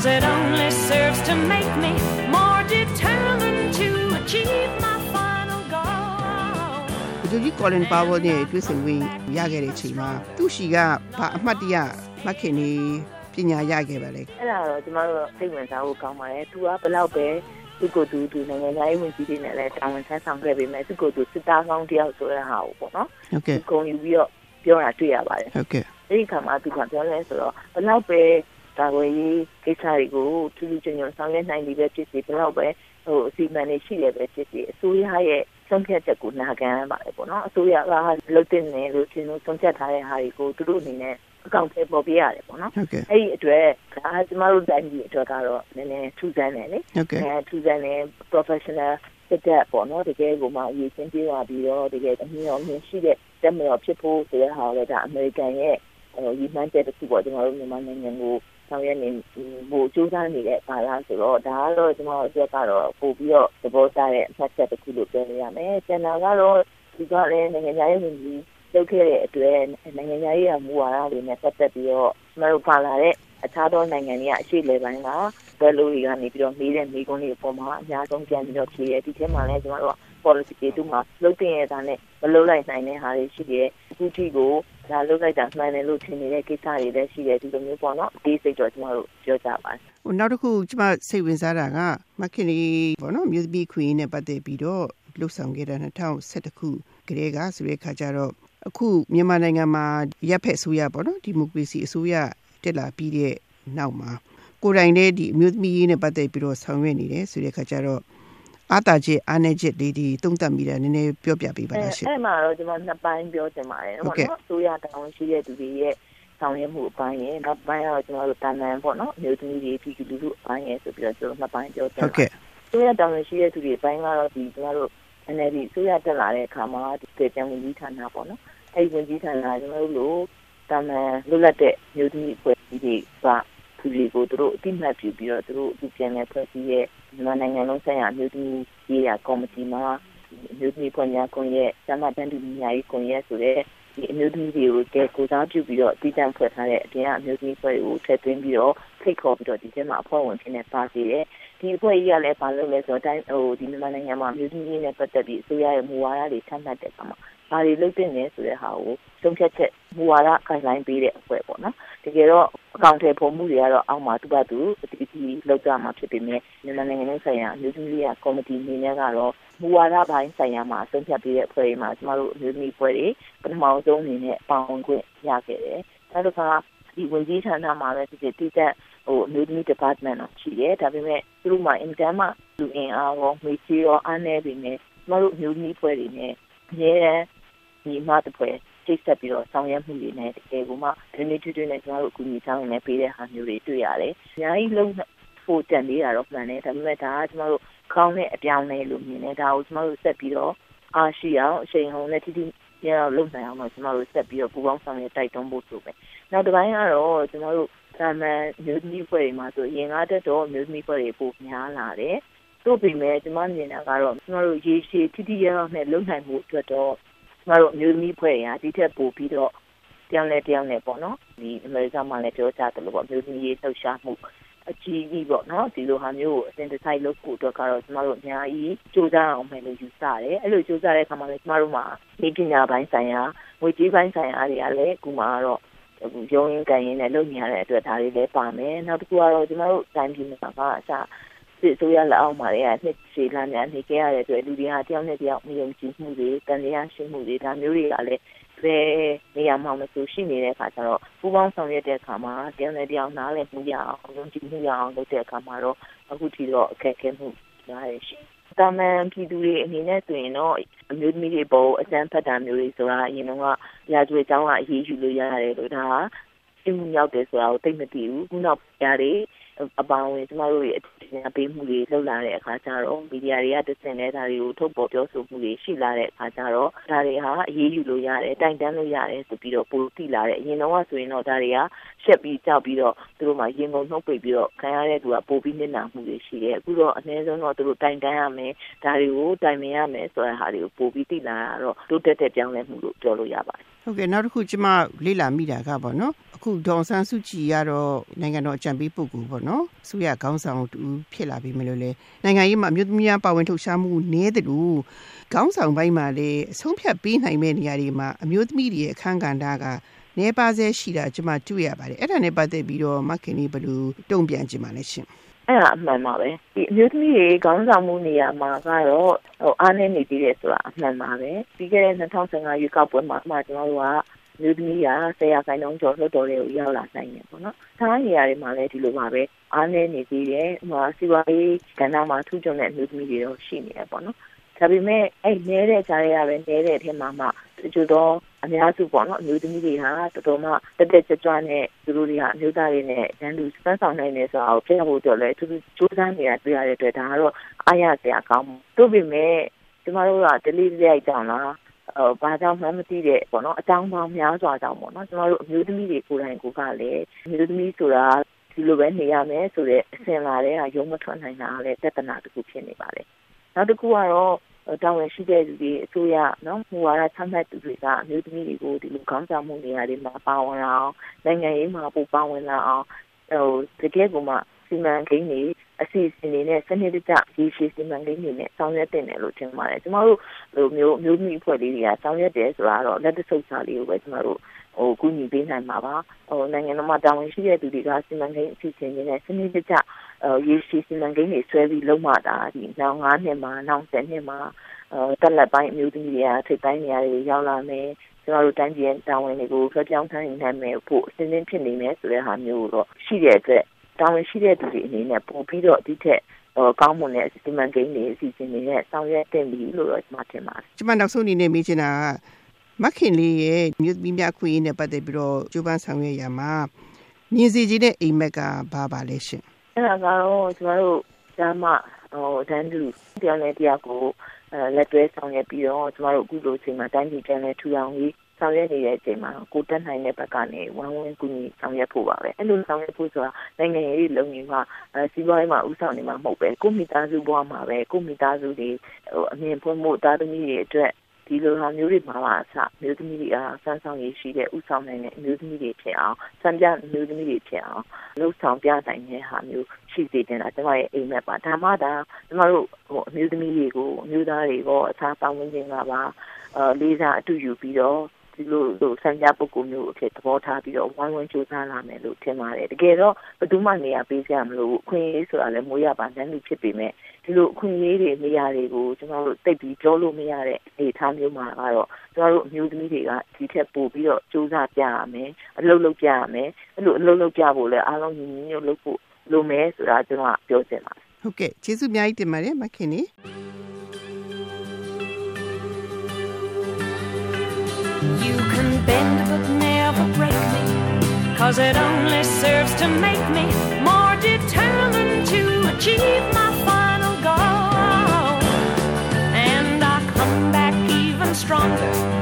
Cause it only serves to make me more determined to achieve my final goal ဂျိုကြီးကော်လင်ပါဝါနဲ့တွေ့ဆုံဝင်ရခဲ့တဲ့အချိန်မှာသူ့ရှိကဘာအမှတ်တရမှတ်ခင်နေပညာရခဲ့ပါလေအဲ့ဒါတော့ကျမတို့စိတ်ဝင်စားဖို့ကောင်းပါတယ်သူကဘယ်လောက်ပဲသူကိုယ်သူသူနိုင်ငံသားရေးဝန်ကြီးတွေနဲ့လည်းတာဝန်ထမ်းဆောင်ခဲ့ပေမဲ့သူကိုယ်သူစစ်သားကောင်းတယောက်ဆိုတဲ့ဟာကိုပေါ့နော်ဟုတ်ကဲ့ဂုံယူပြီးတော့ပြောတာတွေ့ရပါတယ်ဟုတ်ကဲ့အဲ့ဒီခါမှာသူကပြောလဲဆိုတော့ဘယ်လောက်ပဲ ဒါဝေးရေးကိစ္စတွေကိုထူးထူးချွန်ချွန်ဆောင်ရွက်နိုင်ပြီပဲဖြစ်စီဘယ်လောက်ပဲဟိုအစီအမံတွေရှိတယ်ပဲဖြစ်စီအစိုးရရဲ့ဆုံးဖြတ်ချက်ကိုနာခံရပါတယ်ပေါ့နော်အစိုးရကလုပ်တင်နေလို့ရှင်တို့ဆုံးဖြတ်ထားတဲ့ဟာတွေကိုသူတို့အနေနဲ့အကောင့်ထဲပေါ်ပြရတယ်ပေါ့နော်ဟုတ်ကဲ့အဲ့ဒီအတွက်ဒါကျမတို့တိုင်းပြည်အတွက်ကတော့နည်းနည်းထူးဆန်းတယ်လေဟုတ်ကဲ့အဲထူးဆန်းတယ် professional တက်တဲ့ပေါ့နော်တကယ်ကိုမှအရေးချင်းပြေးသွားပြီးတော့တကယ်အမြင်ရောမြင်ရှိတဲ့တက်မတော်ဖြစ်ဖို့ဆိုတဲ့ဟာလည်းဒါအမေရိကန်ရဲ့ဟို ရည်မှန်းချက်တစ်ခုပေါ့ကျွန်တော်တို့မြန်မာနိုင်ငံကိုဆောင်ရွက်နေဟိုစူးစမ်းနေတဲ့ပါလားဆိုတော့ဒါကတော့ကျွန်တော်တို့ကတော့ပို့ပြီးတော့သဘောကျတဲ့အမှတ်ချက်တစ်ခုလို့ပြောလို့ရမယ်။ကျန်တာကတော့ဒီကလည်းနိုင်ငံရေးဝန်ကြီးလုပ်ခဲ့တဲ့အတွက်နိုင်ငံရေးရမူဝါဒတွေနဲ့ပတ်သက်ပြီးတော့ကျွန်တော်တို့ပါလာတဲ့အခြားသောနိုင်ငံတွေကအရှိလေပိုင်းကဘယ်လိုတွေကနေပြီးတော့မေးတဲ့မေးခွန်းတွေအပေါ်မှာအများဆုံးပြန်ပြီးတော့ဖြေရဒီထဲမှာလည်းကျွန်တော်တို့ policy တွေတူမှာလုပ်တင်ရတာနဲ့မလုပ်လိုက်နိုင်တဲ့ဟာတွေရှိတယ်အခုထိကိုဒါလုပ်လိုက်တာမှန်တယ်လို့ထင်နေတဲ့ကိစ္စတွေလည်းရှိတယ်ဒီလိုမျိုးပေါ့နော်ဒီစိတ်တော့ကျွန်တော်တို့ပြောကြပါတယ်ဟိုနောက်တစ်ခုကျမစိတ်ဝင်စားတာကမခင်လေးဘောနော်မြို့သမီးခွေနဲ့ပတ်သက်ပြီးတော့လှုပ်ဆောင်ခဲ့တာ2011ခုကလေးကဆိုတဲ့ခါကျတော့အခုမြန်မာနိုင်ငံမှာရပ်ဖက်အစိုးရပေါ့နော်ဒီမိုကရေစီအစိုးရတက်လာပြီးတဲ့နောက်မှာကိုယ်တိုင်လည်းဒီအမျိုးသမီးရေးနဲ့ပတ်သက်ပြီးတော့ဆောင်ရွက်နေတယ်ဆိုတဲ့ခါကျတော့ အာတာချက်အာနေချက်လေးဒီတုံ့တက်မိတာနည်းနည်းပြောပြပေးပါလားရှင်အဲ့မှာတော့ကျွန်တော်နှစ်ပိုင်းပြောချင်ပါတယ်ဟုတ်ပေါ့ကဲ့နော်အစိုးရတောင်းရှိတဲ့သူတွေရဲ့ဆောင်ရွက်မှုအပိုင်းရဲ့နောက်ပိုင်းကတော့ကျွန်တော်တို့တာမန်ပေါ့နော်မျိုးသမီးတွေပြည်သူလူထုအပိုင်းရဲ့ဆိုပြီးတော့ကျွန်တော်နှစ်ပိုင်းပြောချင်ဟုတ်ပါတယ်ကဲ့ဆိုရတောင်းရှိတဲ့သူတွေအပိုင်းကတော့ဒီကျွန်တော်တို့ NLD ဆိုရတက်လာတဲ့အခါမှာဒီပေချံဝင်ကြီးဌာနပေါ့နော်အဲ့ဒီဝင်ကြီးဌာနကကျွန်တော်တို့လိုတာမန်လွတ်လပ်တဲ့မျိုးသမီးအဖွဲ့အစည်းတွေက သူတွေကိုသူတို့အတိမတ်ပြုပြီးတော့သူတို့အခုပြန်လဲဖွဲ့စည်းရဲ့မြန်မာနိုင်ငံလုံးဆိုင်ရာအမျိုးသမီးရေးရာကော်မတီမှာအမျိုးသမီးဖွဲ့များကွန်ရက်ကျမတန်တူများရေးကွန်ရက်ဆိုတဲ့ဒီအမျိုးသမီးတွေကိုကဲကိုစားပြုပြီးတော့တည်တံ့ဖွဲ့ထားတဲ့အပြင်အမျိုးသမီးဖွဲ့တွေကိုထည့်သွင်းပြီးတော့ဖိတ်ခေါ်ပြီးတော့ဒီထဲမှာအဖွဲ့ဝင်ဖြစ်နေပါစေတယ်ဒီအဖွဲ့ကြီးကလည်းဘာလုပ်လဲဆိုတော့တိုင်းဟိုဒီမြန်မာနိုင်ငံမှာမြို့ကြီးကြီးနဲ့ပတ်သက်ပြီးအစိုးရရဲ့မူဝါဒတွေချမှတ်တဲ့အခါမှာဘာတွေလုပ်တင်လဲဆိုတဲ့ဟာကိုသုံးဖြတ်ချက်မူဝါဒ guideline ပေးတဲ့အဖွဲ့ပေါ့နော် တကယ်တော့အကောင့်ထဲပုံမှုတွေကတော့အောက်မှာသူ့ဘာသူအတီးတီးလောက်ကြမှာဖြစ်ပေမဲ့မြန်မာနိုင်ငံလုံးဆိုင်ရာမြို့ကြီးကြီးကကော်မတီအနေနဲ့ကတော့မူဝါဒပိုင်းဆိုင်ရာမှာသုံးဖြတ်ပေးတဲ့အဖွဲ့တွေမှာကျမတို့မြို့ကြီးအဖွဲ့တွေပထမဆုံးအနေနဲ့ပေါဝင်ခွင့်ရခဲ့တယ်နောက်တစ်ခါဒီဝင်ကြီးဌာနမှာလည်းဒီတည်တဲ့ဟိုအမျိုးသမီး department တော့ရှိတယ်ဒါပေမဲ့သူတို့မှာ intern မှာလူအင်အားရောငွေကြေးရောအားနည်းပေမဲ့ကျမတို့အမျိုးသမီးဖွဲ့တွေနဲ့အများရန်ဒီမှာတစ် ဖွဲ့ချိတ်ဆက်ပြီးတော့ဆောင်ရွက်မှုတွေနဲ့တကယ်ကိုမှဒီနေ့တွေ့တွေ့နဲ့ကျမတို့အကူအညီဆောင်နေပေးတဲ့ဟာမျိုးတွေတွေ့ရတယ်။အများကြီးလုံးဖို့တန်လေးတာတော့မှန်တယ်ဒါပေမဲ့ဒါကကျမတို့ကောင်းတဲ့အပြောင်းလဲလို့မြင်တယ်ဒါကိုကျမတို့ဆက်ပြီးတော့အားရှိအောင်အချိန်ဟုန်နဲ့တိတိကျကျလုပ်နိုင်အောင်တော့ကျမတို့ဆက်ပြီးတော့ပူပေါင်းဆောင်ရွက်တိုက်တွန်းဖို့ဆိုပဲ။နောက်တစ်ပိုင်းကတော့ကျမတို့သာမန်မျိုးသမီးဖွဲ့တွေမှာဆိုရင်ကားတက်တော့မျိုးသမီးဖွဲ့တွေပိုများလာတယ်။တို့ပေမဲ့ကျမမြင်တာကတော့ကျမတို့ရေရှည်တိတိကျကျနဲ့လုံနိုင်မှုအတွက်တော့ ကျမတို့မျိုးသမီးဖွဲ့တွေကဒီထက်ပိုပြီးတော့တယောက်နဲ့တယောက်နဲ့ပေါ့နော်ဒီအမေရိကန်မှာလည်းပြောကြတယ်လို့ပေါ့မျိုးသမီးရေးလှုပ်ရှားမှုအကြီးကြီးပေါ့နော်ဒီလိုဟာမျိုးကိုအစဉ်တစိုက်လုပ်ဖို့အတွက်ကတော့ကျမတို့အများကြီးစူးစမ်းအောင်မယ်လို့ယူဆတယ်အဲ့လိုစူးစမ်းတဲ့အခါမှာလည်းကျမတို့မှာဒီပညာပိုင်းဆိုင်ရာငွေကြေးပိုင်းဆိုင်ရာတွေကလည်းအခုမှတော့အခုရုံးရင်းကန်ရင်းနဲ့လုပ်နေရတဲ့အတွက်ဒါတွေလည်းပါမယ်နောက်တစ်ခုကတော့ကျွန်တော်တို့တိုင်းပြည်မှာကအစ စစ်ဆိုရလက်အောက်မှာလည်းနှစ်စီလာများနေကြရတဲ့အတွက်လူတွေကတယောက်နဲ့တယောက်မယုံကြည်မှုတွေတန်တရားရှိမှုတွေဒါမျိုးတွေကလည်းဘယ်နေရာမှာမဆိုရှိနေတဲ့အခါကျတော့ပူပေါင်းဆောင်ရွက်တဲ့အခါမှာတယောက်နဲ့တယောက်နားလည်မှုရအောင်ယုံကြည်မှုရအောင်လုပ်တဲ့အခါမှာတော့အခုထိတော့အခက်အခဲမှုများရရှိတာမန်ပြည်သူတွေအနေနဲ့ဆိုရင်တော့အမျိုးသမီးတွေပေါ်အစမ်းဖတ်တာမျိုးတွေဆိုတာအရင်တော့ရာဇဝတ်ကြောင်းကအရေးယူလို့ရတယ်လို့ဒါကရှင်းမှုရောက်တယ်ဆိုတာကိုသိမသိဘူးခုနောက်ပြားတွေ အပောင်းဝင်ကျမတို့ရဲ့အထင်ပေးမှုတွေလှုပ်လာတဲ့အခါကျတော့မီဒီယာတွေကတစင်တဲ့ဒါတွေကိုထုတ်ပေါ်ပြောဆိုမှုတွေရှိလာတဲ့အခါကျတော့ဒါတွေဟာအရေးယူလို့ရတယ်တိုင်တန်းလို့ရတယ်ဆိုပြီးတော့ပိုတိလာတယ်အရင်တော့ဆိုရင်တော့ဒါတွေကရှက်ပြီးကြောက်ပြီးတော့သူတို့မှရင်ကုန်နှုတ်ပိတ်ပြီးတော့ခံရတဲ့သူကပိုပြီးနစ်နာမှုတွေရှိတယ်အခုတော့အနည်းဆုံးတော့သူတို့တိုင်တန်းရမယ်ဒါတွေကိုတိုင်ပင်ရမယ်ဆိုတဲ့ဟာတွေကိုပိုပြီးတိလာတော့တိုးတက်တဲ့ပြောင်းလဲမှုလို့ပြောလို့ရပါတယ်ဟုတ်ကဲ့နောက်တစ်ခုကျမလေ့လာမိတာကပေါ့နော်အအခုဒေါ်ဆန်းစုကြည်ကတော့နိုင်ငံတော်အကြံပေးပုဂ္ဂိုလ်ပေါ့နော်။ဆိုရခေါင်းဆောင်တူဖြစ်လာပြီမလို့လေနိုင်ငံရေးမှာအမျိုးသမီးများပါဝင်လှုပ်ရှားမှုနည်းတယ်လို့ခေါင်းဆောင်ပိုင်းမှာလည်းအဆုံးဖြတ်ပေးနိုင်မဲ့နေရာတွေမှာအမျိုးသမီးတွေရဲ့အခန်းကဏ္ဍကနေပါစေရှိတာကျွန်မတွေ့ရပါတယ်။အဲ့ဒါနဲ့ပတ်သက်ပြီးတော့မခင်လေးဘယ်လိုတုံ့ပြန်ကြည့်ပါလဲရှင်။အဲ့ဒါအမှန်ပါပဲဒီအမျိုးသမီးတွေခေါင်းဆောင်မှုနေရာမှာကတော့ဟိုအားနည်းနေသေးတယ်ဆိုတာအမှန်ပါပဲပြီးခဲ့တဲ့2015ရွေးကောက်ပွဲမှာမှကျွန်တော်တို့က မျိုးသမီးကဆရာခိုင်နှုန်းကျော်လွှတ်တော်တွေကိုရောက်လာနိုင်တယ်ပေါ့နော်။သားနေရာတွေမှာလည်းဒီလိုပါပဲအားနည်းနေသေးတယ်။ဟိုစီဝါရေးကဏ္ဍမှာထူးချွန်တဲ့မျိုးသမီးတွေတော့ရှိနေတယ်ပေါ့နော်။ဒါပေမဲ့အဲ့နဲတဲ့ကြားရပဲနဲတဲ့အထက်မှာမှကျတော့အများစုပေါ့နော်အမျိုးသမီးတွေဟာတော်တော်မှတက်တက်ကြွကြွနဲ့သူတို့တွေကအမျိုးသားတွေနဲ့တန်းတူစမ်းဆောင်နိုင်နေဆိုတော့ပြရဖို့တော့လဲသူတို့စူးစမ်းနေတာတွေ့ရတဲ့အတွက်ဒါကတော့အားရစရာကောင်းမှုတို့ပေမဲ့ကျမတို့ကဒလိရိုက်ကြောင်လားဟို ဘာကြောင့်မှမသိတဲ့ပေါ့နော်အကြောင်းပေါင်းများစွာကြောင့်ပေါ့နော်ကျမတို့အမျိုးသမီးတွေကိုယ်တိုင်ကိုကလည်းအမျိုးသမီးဆိုတာဒီလိုပဲနေရမယ်ဆိုတဲ့အစဉ်လာတဲ့ကရုံးမထွက်နိုင်တာလည်းပြဿနာတစ်ခုဖြစ်နေပါတယ်နောက်တစ်ခုကတော့တာဝန်ရှိတဲ့လူတွေအစိုးရနော်မူဝါဒချမှတ်သူတွေကအမျိုးသမီးတွေကိုဒီလိုခေါင်းဆောင်မှုနေရာတွေမှာပါဝင်လာအောင်နိုင်ငံရေးမှာပိုပါဝင်လာအောင်ဟိုတကယ်ကိုမှစီမံကိန်းတွေ အစီအစဉ်တွေနဲ့စနစ်တကျရည်ရှိစီမံကိန်းတွေနဲ့ဆောင်ရွက်တင်တယ်လို့ထင်ပါတယ်ကျမတို့လိုမျိုးမျိုးမိအဖွဲ့လေးတွေကဆောင်ရွက်တယ်ဆိုတာတော့လက်တဆုပ်စာလေးကိုပဲကျမတို့ဟိုကူညီပေးနိုင်မှာပါဟိုနိုင်ငံတော်မှာတာဝန်ရှိတဲ့သူတွေကစီမံကိန်းအစီအစဉ်တွေနဲ့စနစ်တကျရည်ရှိစီမံကိန်းတွေဆွဲပြီးလုံးဝတာဒီနောက်9နှစ်မှာနောက်10နှစ်မှာအဲတက်လက်ပိုင်းအမျိုးသမီးတွေကထိပ်ပိုင်းနေရာတွေရောက်လာမယ်ကျွန်တော်တို့တိုင်းပြည်တာဝန်တွေကိုဖျက်ပြောင်းထိုင်နိုင်မယ်ဖို့အစဉ်အဖြစ်နေမယ်ဆိုတဲ့ဟာမျိုးတော့ရှိတဲ့အတွက် တာဝန်ရှိတဲ့သူတွေအနေနဲ့ပို့ပြီးတော့ဒီထက်ဟိုကောင်းမွန်တဲ့စီမံကိန်းတွေအစီအစဉ်တွေနဲ့ဆောင်ရွက်တင်ပြီလို့တော့ကျွန်မထင်ပါတယ်ကျွန်မနောက်ဆုံးအနေနဲ့မေးချင်တာကမခင်လေးရဲ့မြို့သမီးများခွင့်ရင်းနဲ့ပတ်သက်ပြီးတော့ကြိုးပမ်းဆောင်ရွက်ရမှာမြင်စီခြင်းတဲ့အိမ်မက်ကဘာပါလဲရှင်အဲ့ဒါကတော့ကျွန်တော်တို့ကျမဟိုတန်းတူတရားနဲ့တရားကိုအဲလက်တွဲဆောင်ရွက်ပြီးတော့ကျွန်တော်တို့အခုလိုအချိန်မှာတိုင်းပြည်ပြန်လဲထူထောင်ပြီး ဆောင်ရွက်နေတဲ့အချိန်မှာကိုတက်နိုင်တဲ့ဘက်ကနေဝမ်းဝန်းကူညီဆောင်ရွက်ဖို့ပါပဲအဲ့လိုဆောင်ရွက်ဖို့ဆိုတာနိုင်ငံရေးလုံခြုံမှာအဲစီးပွားရေးမှာဥဆောင်နေမှာမဟုတ်ပဲကိုမိသားစုဘဝမှာပဲကိုမိသားစုတွေဟိုအမြင်ဖွင့်မှုတာသမီတွေအတွက်ဒီလိုဟာမျိုးတွေမှာပါအစမျိုးသမီးတွေအားစမ်းဆောင်ရည်ရှိတဲ့ဥဆောင်နိုင်တဲ့မျိုးသမီးတွေဖြစ်အောင်စံပြမျိုးသမီးတွေဖြစ်အောင်လှုပ်ဆောင်ပြနိုင်တဲ့ဟာမျိုးရှိစေတင်တာကျွန်မရဲ့အိမ်မက်ပါဒါမှဒါကျွန်တော်တို့ဟိုအမျိုးသမီးတွေကိုအမျိုးသားတွေကိုအခြားပတ်ဝန်းကျင်ကပါအဲလေးစားအတူယူပြီးတော့ ဒီလိုလိုစံပြပုဂ္ဂိုလ်မျိုးအဖြစ်သဘောထားပြီးတော့ဝိုင်းဝန်းကြိုးစားလာမယ်လို့ထင်ပါတယ်တကယ်တော့ဘယ်သူမှနေရာပေးကြမလို့အခွင့်အရေးဆိုတာလည်းမိုးရပါတန်းလူဖြစ်ပေမဲ့ဒီလိုအခွင့်အရေးတွေနေရာတွေကိုကျွန်တော်တို့တိတ်ပြီးပြောလို့မရတဲ့အနေအထားမျိုးမှာကတော့ကျွန်တော်တို့အမျိုးသမီးတွေကဒီထက်ပိုပြီးတော့စူးစမ်းပြရမယ်အလုပ်လုပ်ပြရမယ်အဲ့လိုအလုပ်လုပ်ပြဖို့လည်းအားလုံးညီညီညွတ်လုပ်ဖို့လိုမယ်ဆိုတာကျွန်တော်ကပြောချင်ပါတယ်ဟုတ်ကဲ့ကျေးဇူးအများကြီးတင်ပါတယ်မခင်နီ You can bend but never break me Cause it only serves to make me more determined to achieve my final goal. And I come back even stronger